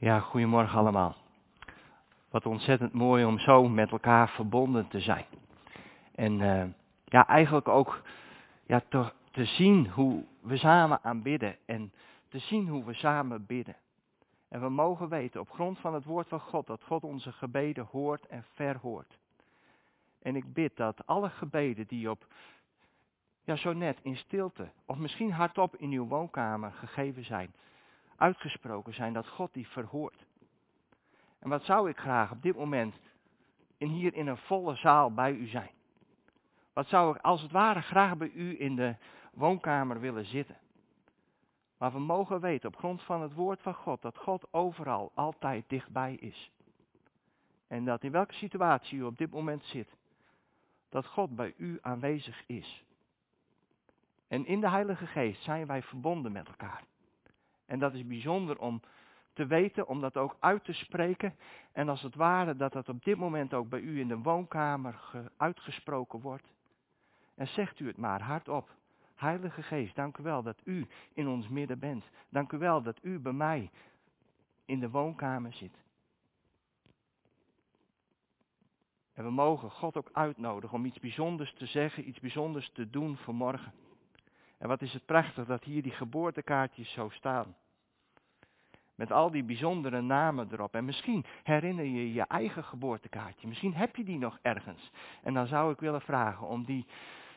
Ja, goedemorgen allemaal. Wat ontzettend mooi om zo met elkaar verbonden te zijn. En uh, ja, eigenlijk ook ja, te, te zien hoe we samen aanbidden en te zien hoe we samen bidden. En we mogen weten op grond van het woord van God dat God onze gebeden hoort en verhoort. En ik bid dat alle gebeden die op, ja zo net in stilte, of misschien hardop in uw woonkamer gegeven zijn, uitgesproken zijn, dat God die verhoort. En wat zou ik graag op dit moment in hier in een volle zaal bij u zijn? Wat zou ik als het ware graag bij u in de woonkamer willen zitten? Maar we mogen weten op grond van het woord van God dat God overal altijd dichtbij is. En dat in welke situatie u op dit moment zit, dat God bij u aanwezig is. En in de Heilige Geest zijn wij verbonden met elkaar. En dat is bijzonder om te weten, om dat ook uit te spreken. En als het ware dat dat op dit moment ook bij u in de woonkamer uitgesproken wordt. En zegt u het maar hardop. Heilige Geest, dank u wel dat u in ons midden bent. Dank u wel dat u bij mij in de woonkamer zit. En we mogen God ook uitnodigen om iets bijzonders te zeggen, iets bijzonders te doen voor morgen. En wat is het prachtig dat hier die geboortekaartjes zo staan. Met al die bijzondere namen erop. En misschien herinner je je eigen geboortekaartje. Misschien heb je die nog ergens. En dan zou ik willen vragen om die,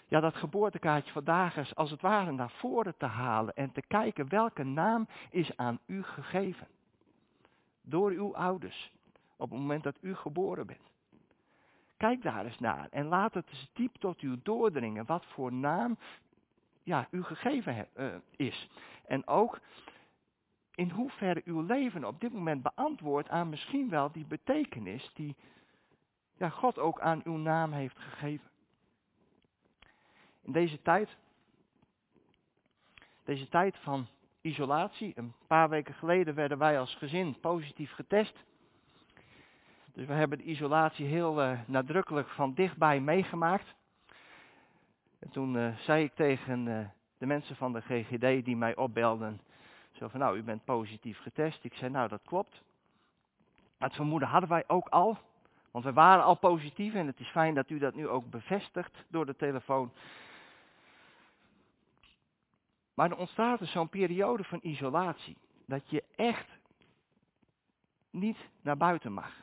ja, dat geboortekaartje vandaag eens als het ware naar voren te halen. En te kijken welke naam is aan u gegeven. Door uw ouders. Op het moment dat u geboren bent. Kijk daar eens naar en laat het eens diep tot u doordringen wat voor naam ja, u gegeven uh, is. En ook in hoeverre uw leven op dit moment beantwoordt aan misschien wel die betekenis die ja, God ook aan uw naam heeft gegeven. In deze tijd, deze tijd van isolatie, een paar weken geleden werden wij als gezin positief getest. Dus we hebben de isolatie heel uh, nadrukkelijk van dichtbij meegemaakt. En toen uh, zei ik tegen uh, de mensen van de GGD die mij opbelden, zo van nou, u bent positief getest. Ik zei nou, dat klopt. Het vermoeden hadden wij ook al, want we waren al positief en het is fijn dat u dat nu ook bevestigt door de telefoon. Maar er ontstaat dus zo'n periode van isolatie, dat je echt niet naar buiten mag.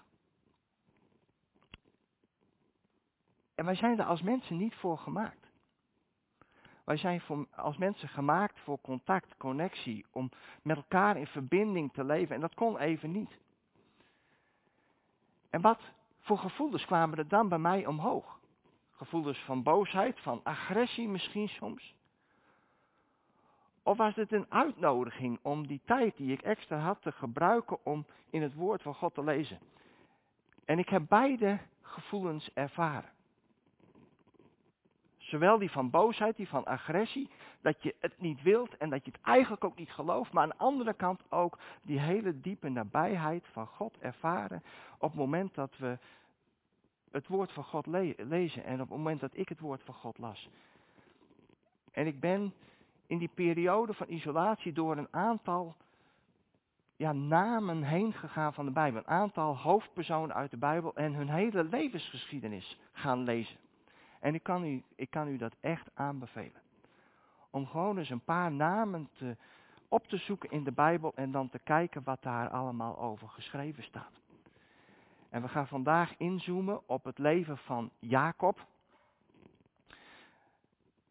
En wij zijn er als mensen niet voor gemaakt. Wij zijn voor, als mensen gemaakt voor contact, connectie, om met elkaar in verbinding te leven. En dat kon even niet. En wat voor gevoelens kwamen er dan bij mij omhoog? Gevoelens van boosheid, van agressie misschien soms? Of was het een uitnodiging om die tijd die ik extra had te gebruiken om in het woord van God te lezen? En ik heb beide gevoelens ervaren. Zowel die van boosheid, die van agressie, dat je het niet wilt en dat je het eigenlijk ook niet gelooft, maar aan de andere kant ook die hele diepe nabijheid van God ervaren op het moment dat we het woord van God lezen en op het moment dat ik het woord van God las. En ik ben in die periode van isolatie door een aantal ja, namen heen gegaan van de Bijbel. Een aantal hoofdpersonen uit de Bijbel en hun hele levensgeschiedenis gaan lezen. En ik kan, u, ik kan u dat echt aanbevelen. Om gewoon eens een paar namen te, op te zoeken in de Bijbel en dan te kijken wat daar allemaal over geschreven staat. En we gaan vandaag inzoomen op het leven van Jacob.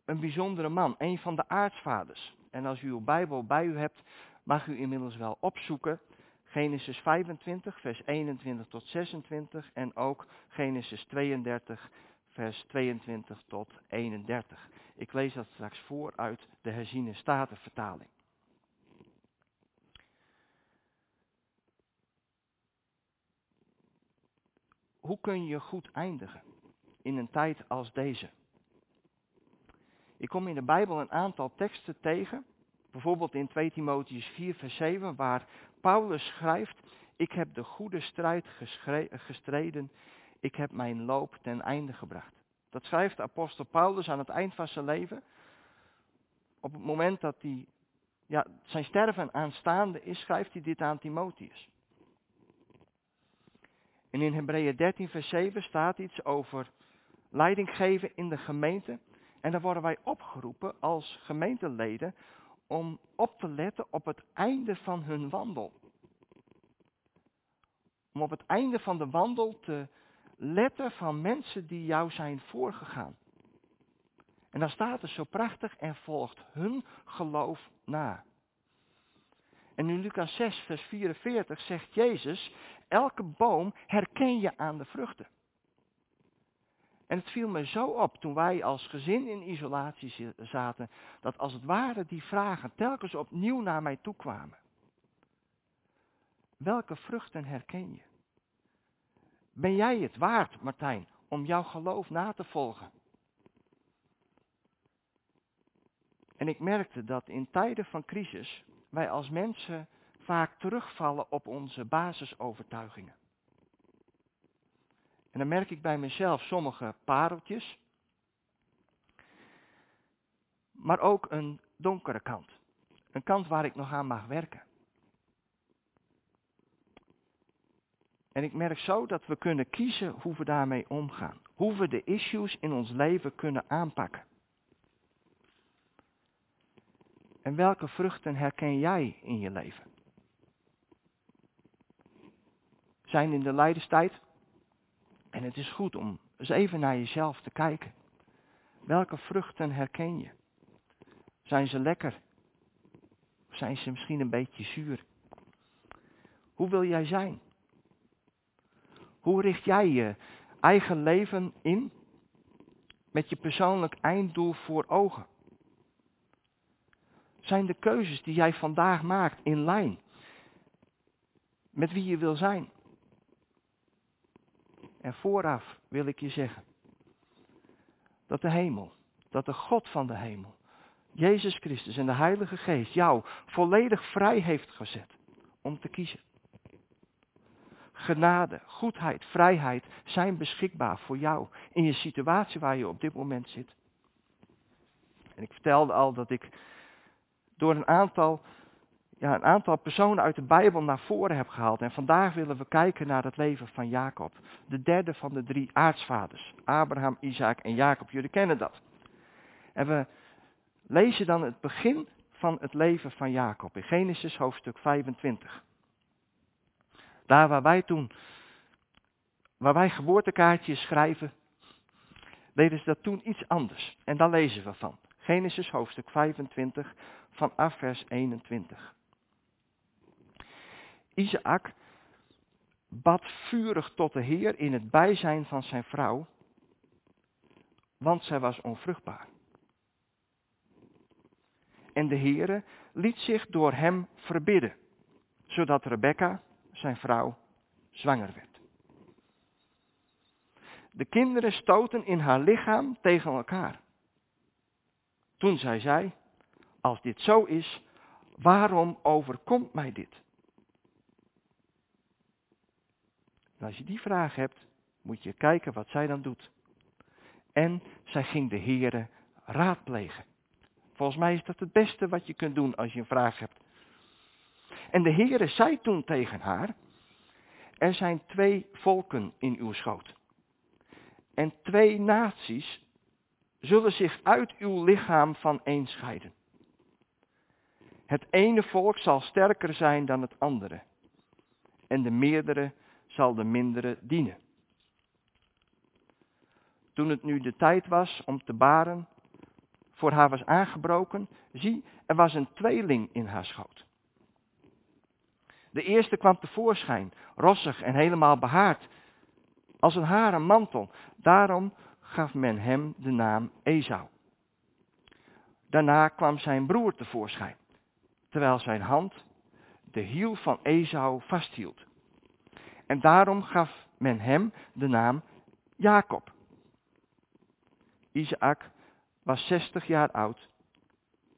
Een bijzondere man, een van de aartsvaders. En als u uw Bijbel bij u hebt, mag u inmiddels wel opzoeken. Genesis 25, vers 21 tot 26 en ook Genesis 32, vers 22 tot 31. Ik lees dat straks voor uit de herziene statenvertaling. Hoe kun je goed eindigen in een tijd als deze? Ik kom in de Bijbel een aantal teksten tegen, bijvoorbeeld in 2 Timotheus 4, vers 7, waar Paulus schrijft, ik heb de goede strijd gestreden, ik heb mijn loop ten einde gebracht. Dat schrijft de apostel Paulus aan het eind van zijn leven. Op het moment dat hij ja, zijn sterven aanstaande is, schrijft hij dit aan Timotheus. En in Hebreeën 13, vers 7 staat iets over leiding geven in de gemeente. En dan worden wij opgeroepen als gemeenteleden om op te letten op het einde van hun wandel. Om op het einde van de wandel te letten van mensen die jou zijn voorgegaan. En dan staat er zo prachtig en volgt hun geloof na. En in Lucas 6, vers 44 zegt Jezus, elke boom herken je aan de vruchten. En het viel me zo op toen wij als gezin in isolatie zaten, dat als het ware die vragen telkens opnieuw naar mij toe kwamen. Welke vruchten herken je? Ben jij het waard, Martijn, om jouw geloof na te volgen? En ik merkte dat in tijden van crisis wij als mensen vaak terugvallen op onze basisovertuigingen. En dan merk ik bij mezelf sommige pareltjes, maar ook een donkere kant. Een kant waar ik nog aan mag werken. En ik merk zo dat we kunnen kiezen hoe we daarmee omgaan. Hoe we de issues in ons leven kunnen aanpakken. En welke vruchten herken jij in je leven? Zijn in de lijdenstijd? En het is goed om eens even naar jezelf te kijken. Welke vruchten herken je? Zijn ze lekker? Of zijn ze misschien een beetje zuur? Hoe wil jij zijn? Hoe richt jij je eigen leven in met je persoonlijk einddoel voor ogen? Zijn de keuzes die jij vandaag maakt in lijn met wie je wil zijn? En vooraf wil ik je zeggen dat de hemel, dat de God van de hemel, Jezus Christus en de Heilige Geest jou volledig vrij heeft gezet om te kiezen. Genade, goedheid, vrijheid zijn beschikbaar voor jou in je situatie waar je op dit moment zit. En ik vertelde al dat ik door een aantal, ja, een aantal personen uit de Bijbel naar voren heb gehaald. En vandaag willen we kijken naar het leven van Jacob. De derde van de drie aartsvaders. Abraham, Isaac en Jacob. Jullie kennen dat. En we lezen dan het begin van het leven van Jacob in Genesis hoofdstuk 25. Daar waar wij toen, waar wij geboortekaartjes schrijven, deden ze dat toen iets anders. En daar lezen we van. Genesis hoofdstuk 25 vanaf vers 21. Isaac bad vurig tot de Heer in het bijzijn van zijn vrouw, want zij was onvruchtbaar. En de Heere liet zich door hem verbidden, zodat Rebecca, zijn vrouw, zwanger werd. De kinderen stoten in haar lichaam tegen elkaar. Toen zei zij, als dit zo is, waarom overkomt mij dit? als je die vraag hebt, moet je kijken wat zij dan doet. En zij ging de Heere raadplegen. Volgens mij is dat het beste wat je kunt doen als je een vraag hebt. En de Heere zei toen tegen haar, er zijn twee volken in uw schoot. En twee naties zullen zich uit uw lichaam van een scheiden. Het ene volk zal sterker zijn dan het andere. En de meerdere zal de mindere dienen. Toen het nu de tijd was om te baren, voor haar was aangebroken, zie, er was een tweeling in haar schoot. De eerste kwam tevoorschijn, rossig en helemaal behaard, als een haren mantel. Daarom gaf men hem de naam Esau. Daarna kwam zijn broer tevoorschijn, terwijl zijn hand de hiel van Esau vasthield. En daarom gaf men hem de naam Jacob. Isaac was 60 jaar oud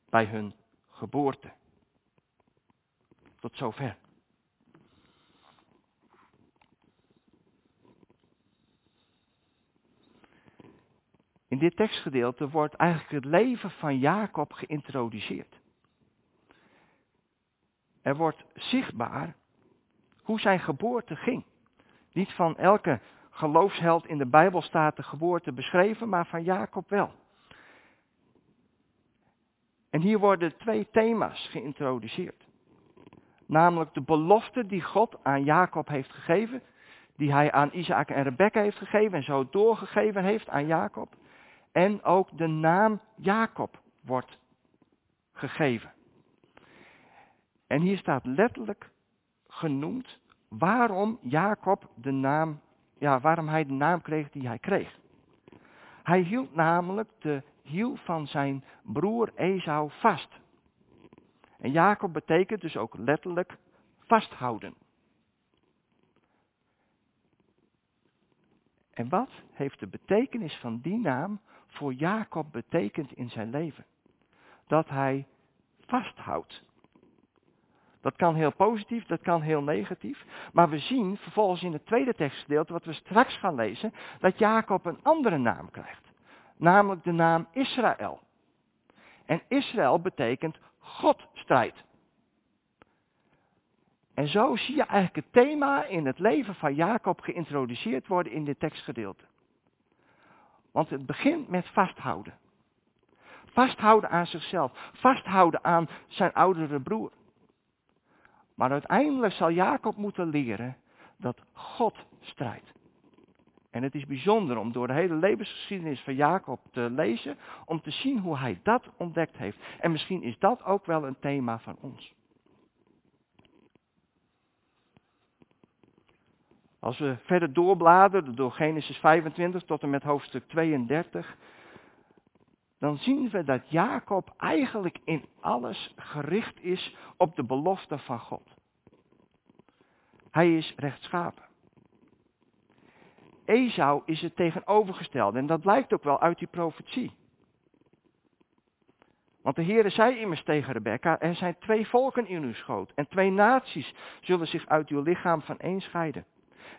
bij hun geboorte. Tot zover. In dit tekstgedeelte wordt eigenlijk het leven van Jacob geïntroduceerd. Er wordt zichtbaar hoe zijn geboorte ging. Niet van elke geloofsheld in de Bijbel staat de geboorte beschreven, maar van Jacob wel. En hier worden twee thema's geïntroduceerd. Namelijk de belofte die God aan Jacob heeft gegeven, die hij aan Isaac en Rebekka heeft gegeven en zo doorgegeven heeft aan Jacob. En ook de naam Jacob wordt gegeven. En hier staat letterlijk genoemd waarom Jacob de naam, ja, waarom hij de naam kreeg die hij kreeg. Hij hield namelijk de hiel van zijn broer Esau vast. En Jacob betekent dus ook letterlijk vasthouden. En wat heeft de betekenis van die naam voor Jacob betekend in zijn leven? Dat hij vasthoudt. Dat kan heel positief, dat kan heel negatief. Maar we zien vervolgens in het tweede tekstgedeelte, wat we straks gaan lezen, dat Jacob een andere naam krijgt. Namelijk de naam Israël. En Israël betekent God strijdt. En zo zie je eigenlijk het thema in het leven van Jacob geïntroduceerd worden in dit tekstgedeelte. Want het begint met vasthouden. Vasthouden aan zichzelf. Vasthouden aan zijn oudere broer. Maar uiteindelijk zal Jacob moeten leren dat God strijdt. En het is bijzonder om door de hele levensgeschiedenis van Jacob te lezen, om te zien hoe hij dat ontdekt heeft. En misschien is dat ook wel een thema van ons. Als we verder doorbladeren door Genesis 25 tot en met hoofdstuk 32, dan zien we dat Jacob eigenlijk in alles gericht is op de belofte van God. Hij is rechtschapen. Esau is het tegenovergestelde en dat blijkt ook wel uit die profetie. Want de Heere zei immers tegen Rebekka, er zijn twee volken in uw schoot en twee naties zullen zich uit uw lichaam van één scheiden.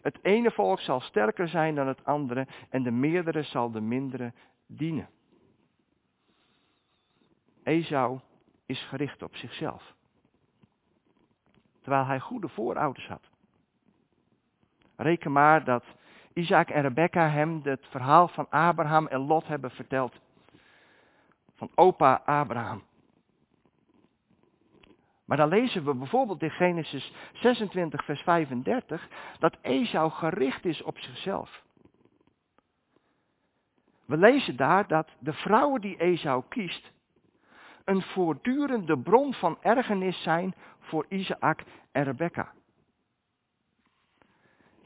Het ene volk zal sterker zijn dan het andere en de meerdere zal de mindere dienen. Esau is gericht op zichzelf. Terwijl hij goede voorouders had. Reken maar dat Isaac en Rebecca hem het verhaal van Abraham en Lot hebben verteld. Van opa Abraham. Maar dan lezen we bijvoorbeeld in Genesis 26, vers 35, dat Esau gericht is op zichzelf. We lezen daar dat de vrouwen die Esau kiest, een voortdurende bron van ergernis zijn voor Isaac en Rebecca.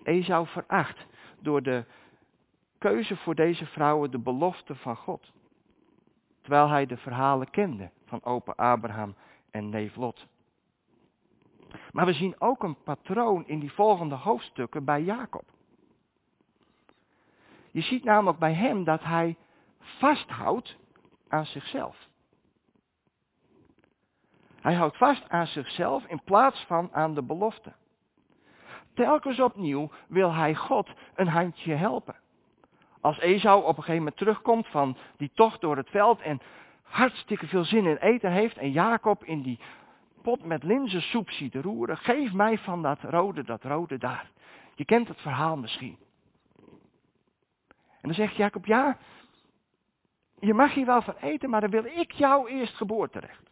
Esau veracht door de keuze voor deze vrouwen de belofte van God. Terwijl hij de verhalen kende van opa Abraham en neef Lot. Maar we zien ook een patroon in die volgende hoofdstukken bij Jacob. Je ziet namelijk bij hem dat hij vasthoudt aan zichzelf. Hij houdt vast aan zichzelf in plaats van aan de belofte. Telkens opnieuw wil hij God een handje helpen. Als Esau op een gegeven moment terugkomt van die tocht door het veld en hartstikke veel zin in eten heeft en Jacob in die pot met linzensoep ziet roeren, geef mij van dat rode, dat rode daar. Je kent het verhaal misschien. En dan zegt Jacob, ja, je mag hier wel van eten, maar dan wil ik jou eerst geboorterecht.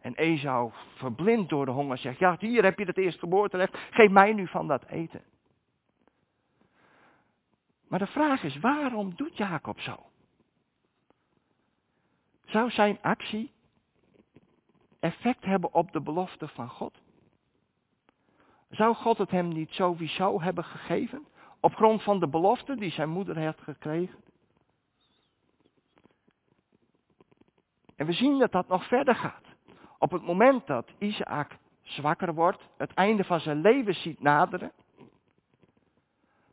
En Esau, verblind door de honger, zegt, ja, hier heb je het eerst geboorterecht, geef mij nu van dat eten. Maar de vraag is, waarom doet Jacob zo? Zou zijn actie effect hebben op de belofte van God? Zou God het hem niet sowieso hebben gegeven? Op grond van de belofte die zijn moeder heeft gekregen? En we zien dat dat nog verder gaat. Op het moment dat Isaac zwakker wordt, het einde van zijn leven ziet naderen,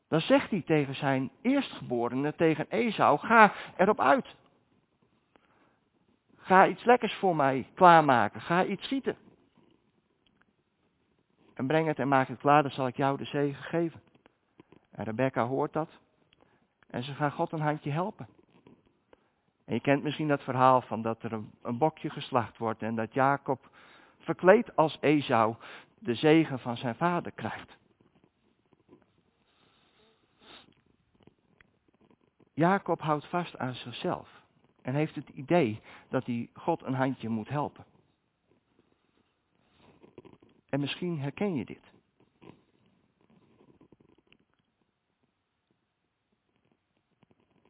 dan zegt hij tegen zijn eerstgeborene, tegen Esau, ga erop uit. Ga iets lekkers voor mij klaarmaken. Ga iets zieten. En breng het en maak het klaar, dan zal ik jou de zegen geven. En Rebecca hoort dat. En ze gaan God een handje helpen. En je kent misschien dat verhaal van dat er een, een bokje geslacht wordt en dat Jacob verkleed als Esau de zegen van zijn vader krijgt. Jacob houdt vast aan zichzelf en heeft het idee dat hij God een handje moet helpen. En misschien herken je dit.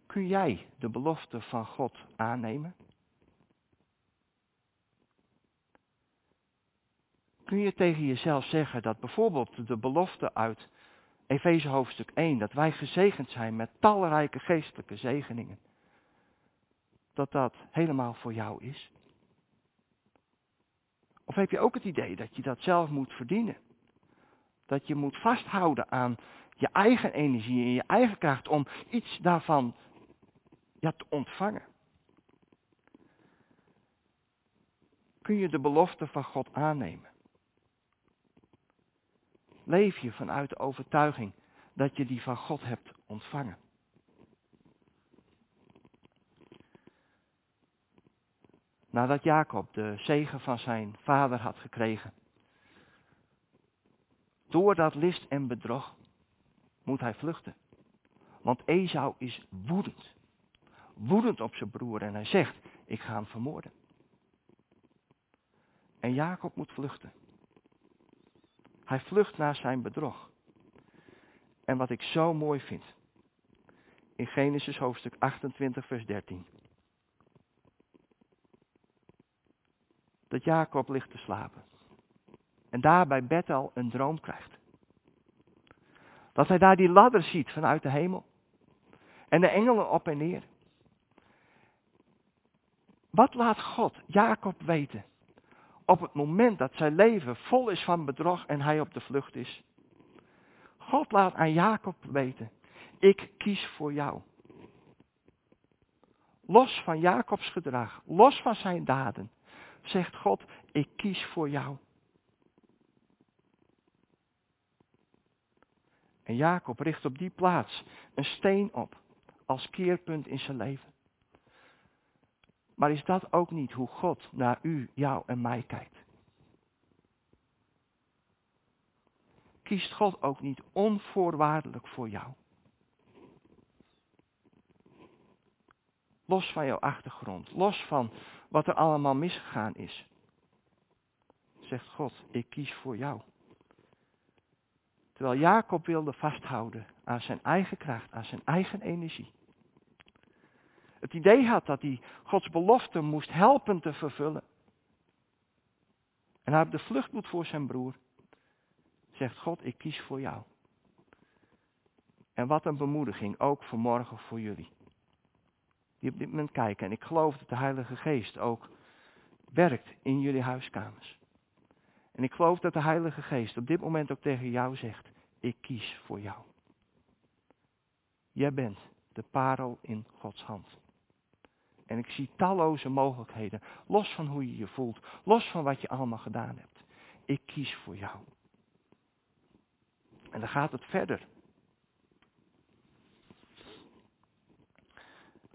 Kun jij de belofte van God aannemen? Kun je tegen jezelf zeggen dat bijvoorbeeld de belofte uit Efeze hoofdstuk 1, dat wij gezegend zijn met talrijke geestelijke zegeningen, dat dat helemaal voor jou is? Of heb je ook het idee dat je dat zelf moet verdienen? Dat je moet vasthouden aan je eigen energie en je eigen kracht om iets daarvan ja, te ontvangen. Kun je de belofte van God aannemen? Leef je vanuit de overtuiging dat je die van God hebt ontvangen? Nadat Jacob de zegen van zijn vader had gekregen. Door dat list en bedrog moet hij vluchten. Want Esau is woedend. Woedend op zijn broer en hij zegt, ik ga hem vermoorden. En Jacob moet vluchten. Hij vlucht naar zijn bedrog. En wat ik zo mooi vind, in Genesis hoofdstuk 28, vers 13. Dat Jacob ligt te slapen. En daar bij Bethel een droom krijgt. Dat hij daar die ladder ziet vanuit de hemel. En de engelen op en neer. Wat laat God Jacob weten op het moment dat zijn leven vol is van bedrog en hij op de vlucht is? God laat aan Jacob weten, ik kies voor jou. Los van Jacobs gedrag, los van zijn daden, zegt God, ik kies voor jou. En Jacob richt op die plaats een steen op als keerpunt in zijn leven. Maar is dat ook niet hoe God naar u, jou en mij kijkt? Kiest God ook niet onvoorwaardelijk voor jou? Los van jouw achtergrond, los van wat er allemaal misgegaan is. Zegt God, ik kies voor jou. Terwijl Jacob wilde vasthouden aan zijn eigen kracht, aan zijn eigen energie. Het idee had dat hij Gods belofte moest helpen te vervullen. En hij op de vlucht moet voor zijn broer. Zegt God, ik kies voor jou. En wat een bemoediging, ook vanmorgen voor jullie. Die op dit moment kijken. En ik geloof dat de Heilige Geest ook werkt in jullie huiskamers. En ik geloof dat de Heilige Geest op dit moment ook tegen jou zegt, ik kies voor jou. Jij bent de parel in Gods hand. En ik zie talloze mogelijkheden, los van hoe je je voelt, los van wat je allemaal gedaan hebt. Ik kies voor jou. En dan gaat het verder.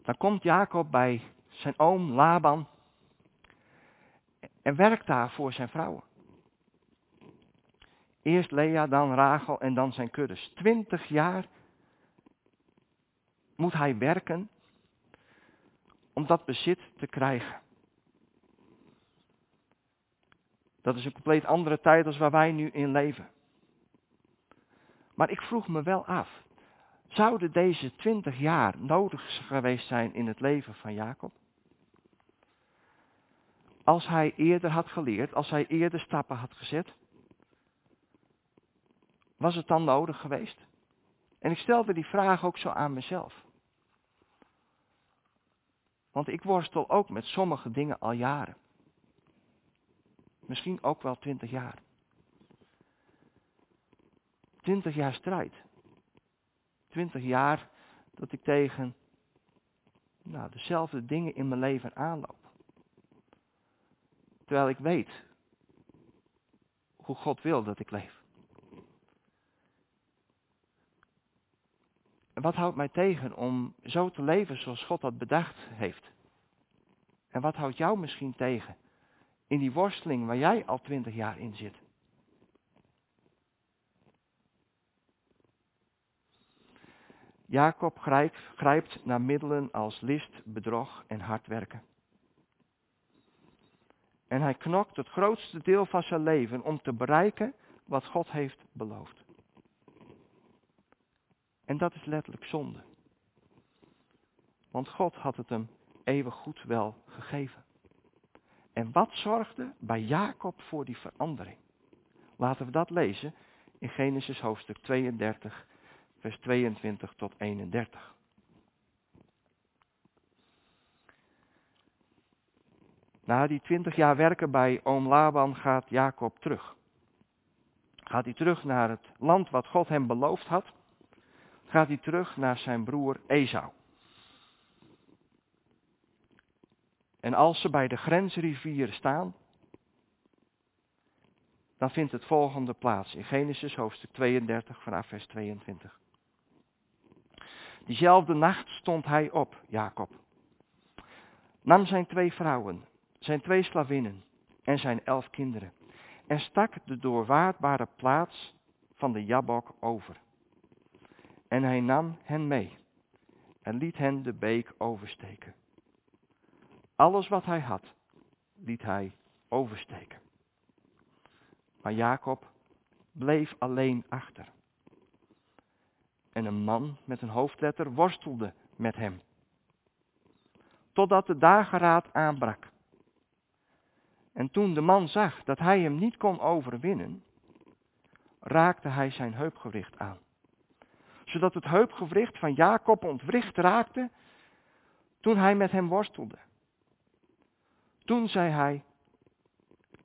Dan komt Jacob bij zijn oom Laban en werkt daar voor zijn vrouwen. Eerst Lea, dan Rachel en dan zijn kuddes. Twintig jaar moet hij werken om dat bezit te krijgen. Dat is een compleet andere tijd als waar wij nu in leven. Maar ik vroeg me wel af, zouden deze twintig jaar nodig geweest zijn in het leven van Jacob? Als hij eerder had geleerd, als hij eerder stappen had gezet, was het dan nodig geweest? En ik stelde die vraag ook zo aan mezelf. Want ik worstel ook met sommige dingen al jaren. Misschien ook wel twintig jaar. Twintig jaar strijd. Twintig jaar dat ik tegen nou, dezelfde dingen in mijn leven aanloop. Terwijl ik weet hoe God wil dat ik leef. En wat houdt mij tegen om zo te leven zoals God dat bedacht heeft? En wat houdt jou misschien tegen in die worsteling waar jij al twintig jaar in zit? Jacob grijpt, grijpt naar middelen als list, bedrog en hard werken. En hij knokt het grootste deel van zijn leven om te bereiken wat God heeft beloofd. En dat is letterlijk zonde. Want God had het hem eeuwig goed wel gegeven. En wat zorgde bij Jacob voor die verandering? Laten we dat lezen in Genesis hoofdstuk 32, vers 22 tot 31. Na die twintig jaar werken bij oom Laban gaat Jacob terug. Gaat hij terug naar het land wat God hem beloofd had. Gaat hij terug naar zijn broer Esau. En als ze bij de grensrivier staan, dan vindt het volgende plaats in Genesis hoofdstuk 32 vanaf vers 22. Diezelfde nacht stond hij op, Jacob. Nam zijn twee vrouwen, zijn twee slavinnen en zijn elf kinderen. En stak de doorwaardbare plaats van de Jabok over. En hij nam hen mee en liet hen de beek oversteken. Alles wat hij had, liet hij oversteken. Maar Jacob bleef alleen achter. En een man met een hoofdletter worstelde met hem. Totdat de dageraad aanbrak. En toen de man zag dat hij hem niet kon overwinnen, raakte hij zijn heupgewricht aan. Zodat het heupgewricht van Jacob ontwricht raakte toen hij met hem worstelde. Toen zei hij,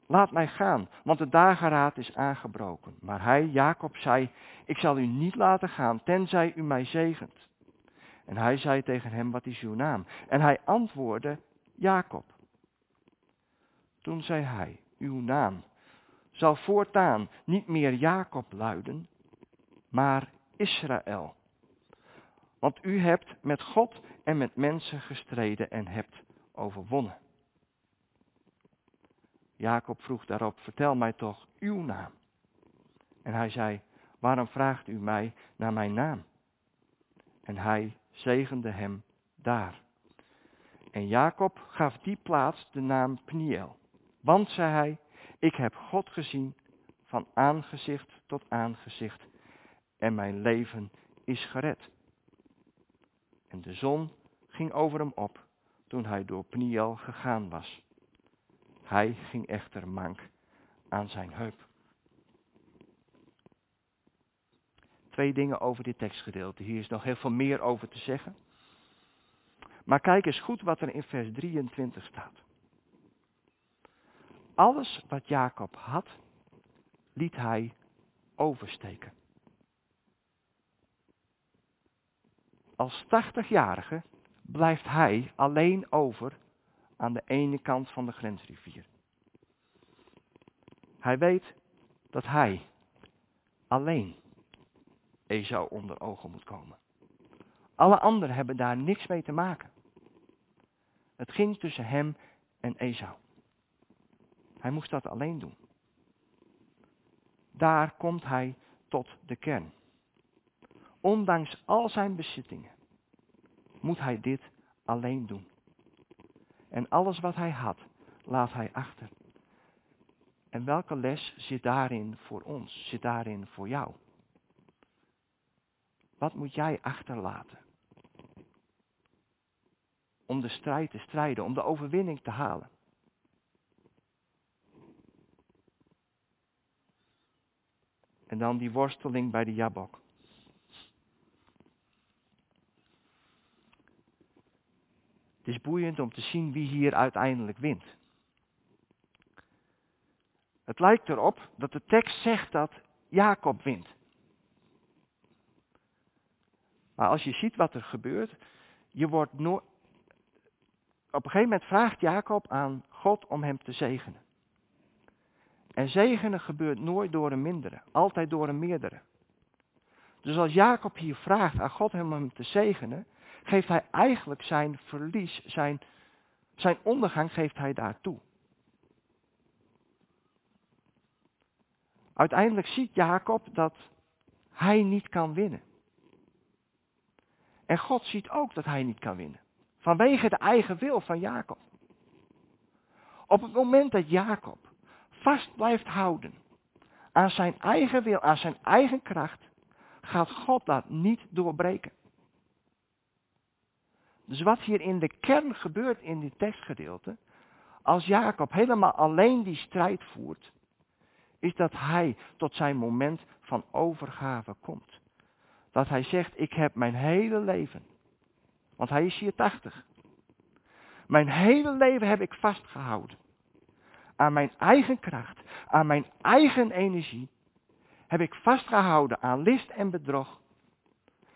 laat mij gaan, want de dageraad is aangebroken. Maar hij, Jacob, zei, ik zal u niet laten gaan, tenzij u mij zegent. En hij zei tegen hem, wat is uw naam? En hij antwoordde, Jacob. Toen zei hij, uw naam zal voortaan niet meer Jacob luiden, maar Israël. Want u hebt met God en met mensen gestreden en hebt overwonnen. Jacob vroeg daarop, vertel mij toch uw naam. En hij zei, waarom vraagt u mij naar mijn naam? En hij zegende hem daar. En Jacob gaf die plaats de naam Pniel. Want, zei hij, ik heb God gezien van aangezicht tot aangezicht en mijn leven is gered. En de zon ging over hem op toen hij door Pniel gegaan was. Hij ging echter mank aan zijn heup. Twee dingen over dit tekstgedeelte. Hier is nog heel veel meer over te zeggen. Maar kijk eens goed wat er in vers 23 staat. Alles wat Jacob had, liet hij oversteken. Als 80-jarige blijft hij alleen over aan de ene kant van de grensrivier. Hij weet dat hij alleen Esau onder ogen moet komen. Alle anderen hebben daar niks mee te maken. Het ging tussen hem en Esau. Hij moest dat alleen doen. Daar komt hij tot de kern. Ondanks al zijn bezittingen moet hij dit alleen doen. En alles wat hij had, laat hij achter. En welke les zit daarin voor ons, zit daarin voor jou? Wat moet jij achterlaten? Om de strijd te strijden, om de overwinning te halen. En dan die worsteling bij de Jabok. Het is boeiend om te zien wie hier uiteindelijk wint. Het lijkt erop dat de tekst zegt dat Jacob wint. Maar als je ziet wat er gebeurt, je wordt no op een gegeven moment vraagt Jacob aan God om hem te zegenen. En zegenen gebeurt nooit door een mindere, altijd door een meerdere. Dus als Jacob hier vraagt aan God om hem te zegenen, geeft hij eigenlijk zijn verlies, zijn, zijn ondergang geeft hij daartoe. Uiteindelijk ziet Jacob dat hij niet kan winnen. En God ziet ook dat hij niet kan winnen. Vanwege de eigen wil van Jacob. Op het moment dat Jacob vast blijft houden aan zijn eigen wil, aan zijn eigen kracht, gaat God dat niet doorbreken. Dus wat hier in de kern gebeurt in dit tekstgedeelte, als Jacob helemaal alleen die strijd voert, is dat hij tot zijn moment van overgave komt. Dat hij zegt, ik heb mijn hele leven, want hij is hier 80. Mijn hele leven heb ik vastgehouden aan mijn eigen kracht, aan mijn eigen energie, heb ik vastgehouden aan list en bedrog.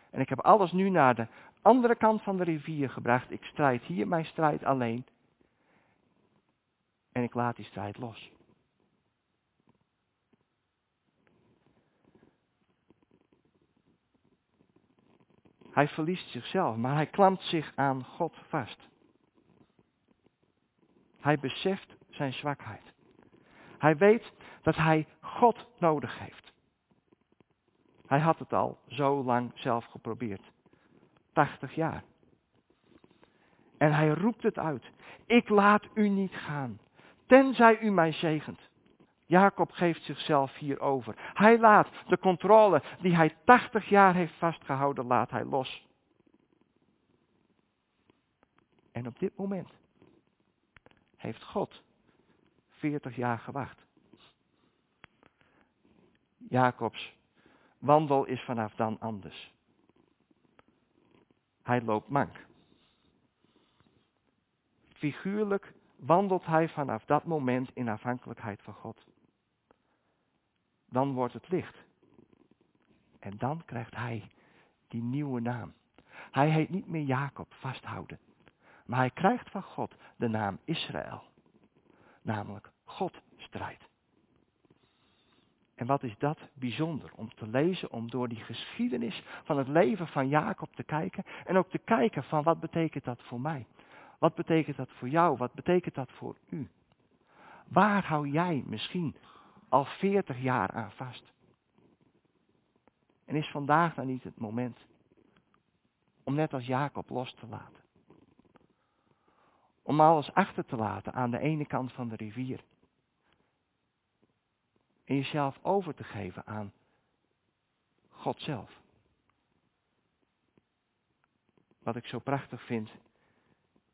En ik heb alles nu naar de andere kant van de rivier gebracht. Ik strijd hier mijn strijd alleen. En ik laat die strijd los. Hij verliest zichzelf, maar hij klampt zich aan God vast. Hij beseft zijn zwakheid. Hij weet dat hij God nodig heeft. Hij had het al zo lang zelf geprobeerd. 80 jaar. En hij roept het uit. Ik laat u niet gaan, tenzij u mij zegent. Jacob geeft zichzelf hier over. Hij laat de controle die hij 80 jaar heeft vastgehouden, laat hij los. En op dit moment heeft God 40 jaar gewacht. Jacobs wandel is vanaf dan anders. Hij loopt mank. Figuurlijk wandelt hij vanaf dat moment in afhankelijkheid van God. Dan wordt het licht. En dan krijgt hij die nieuwe naam. Hij heet niet meer Jacob, vasthouden. Maar hij krijgt van God de naam Israël. Namelijk God strijdt. En wat is dat bijzonder om te lezen, om door die geschiedenis van het leven van Jacob te kijken en ook te kijken van wat betekent dat voor mij? Wat betekent dat voor jou? Wat betekent dat voor u? Waar hou jij misschien al 40 jaar aan vast? En is vandaag dan niet het moment om net als Jacob los te laten? Om alles achter te laten aan de ene kant van de rivier. En jezelf over te geven aan God zelf. Wat ik zo prachtig vind,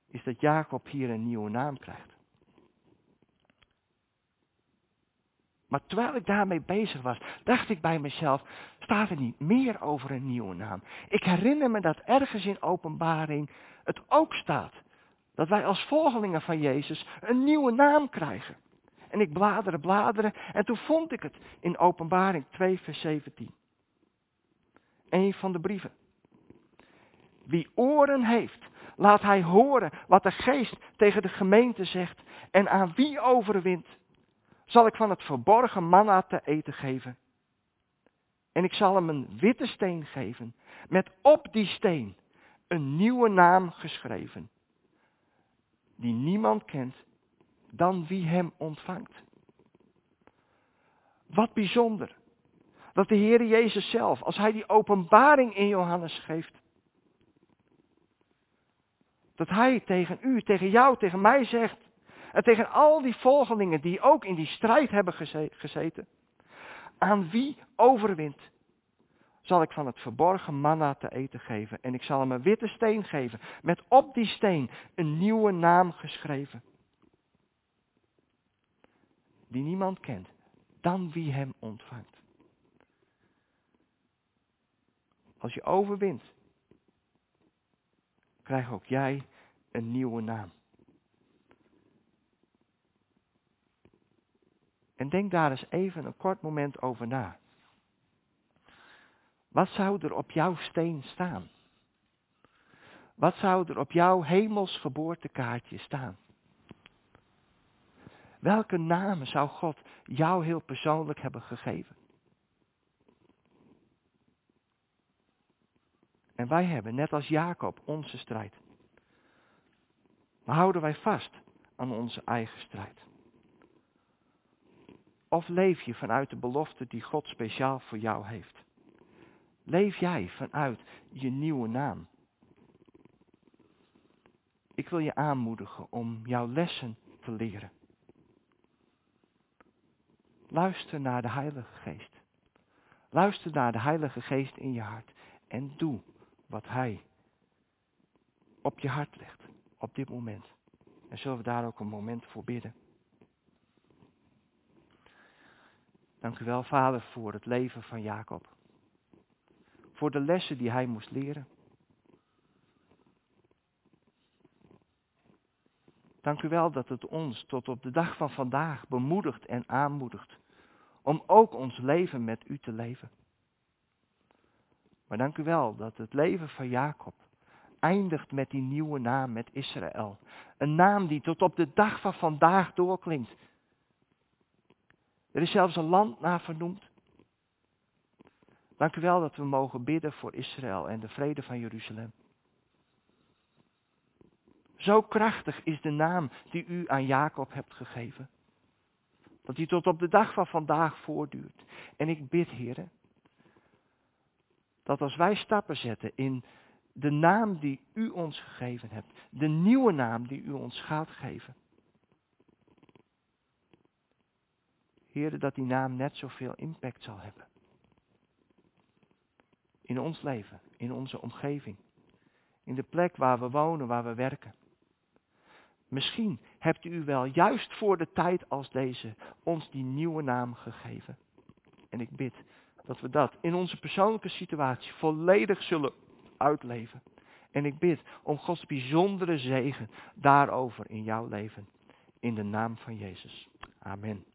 is dat Jacob hier een nieuwe naam krijgt. Maar terwijl ik daarmee bezig was, dacht ik bij mezelf, staat er niet meer over een nieuwe naam? Ik herinner me dat ergens in openbaring het ook staat. Dat wij als volgelingen van Jezus een nieuwe naam krijgen. En ik bladerde, bladeren en toen vond ik het in openbaring 2 vers 17. Een van de brieven. Wie oren heeft, laat hij horen wat de geest tegen de gemeente zegt. En aan wie overwint, zal ik van het verborgen manna te eten geven. En ik zal hem een witte steen geven, met op die steen een nieuwe naam geschreven, die niemand kent dan wie hem ontvangt. Wat bijzonder. Dat de Heer Jezus zelf, als hij die openbaring in Johannes geeft, dat hij tegen u, tegen jou, tegen mij zegt, en tegen al die volgelingen die ook in die strijd hebben gezeten, aan wie overwint, zal ik van het verborgen manna te eten geven. En ik zal hem een witte steen geven, met op die steen een nieuwe naam geschreven die niemand kent, dan wie hem ontvangt. Als je overwint, krijg ook jij een nieuwe naam. En denk daar eens even een kort moment over na. Wat zou er op jouw steen staan? Wat zou er op jouw hemelsgeboortekaartje staan? Welke namen zou God jou heel persoonlijk hebben gegeven? En wij hebben, net als Jacob, onze strijd. Maar houden wij vast aan onze eigen strijd? Of leef je vanuit de belofte die God speciaal voor jou heeft? Leef jij vanuit je nieuwe naam Ik wil je aanmoedigen om jouw lessen te leren. Luister naar de Heilige Geest. Luister naar de Heilige Geest in je hart en doe wat Hij op je hart legt op dit moment. En zullen we daar ook een moment voor bidden. Dank u wel, Vader, voor het leven van Jacob. Voor de lessen die hij moest leren. Dank u wel dat het ons tot op de dag van vandaag bemoedigt en aanmoedigt om ook ons leven met u te leven. Maar dank u wel dat het leven van Jacob eindigt met die nieuwe naam, met Israël. Een naam die tot op de dag van vandaag doorklinkt. Er is zelfs een land naar vernoemd. Dank u wel dat we mogen bidden voor Israël en de vrede van Jeruzalem. Zo krachtig is de naam die u aan Jacob hebt gegeven. Dat die tot op de dag van vandaag voortduurt. En ik bid, heren, dat als wij stappen zetten in de naam die u ons gegeven hebt, de nieuwe naam die u ons gaat geven. Heren, dat die naam net zoveel impact zal hebben. In ons leven, in onze omgeving, in de plek waar we wonen, waar we werken. Misschien hebt u wel juist voor de tijd als deze ons die nieuwe naam gegeven. En ik bid dat we dat in onze persoonlijke situatie volledig zullen uitleven. En ik bid om Gods bijzondere zegen daarover in jouw leven. In de naam van Jezus. Amen.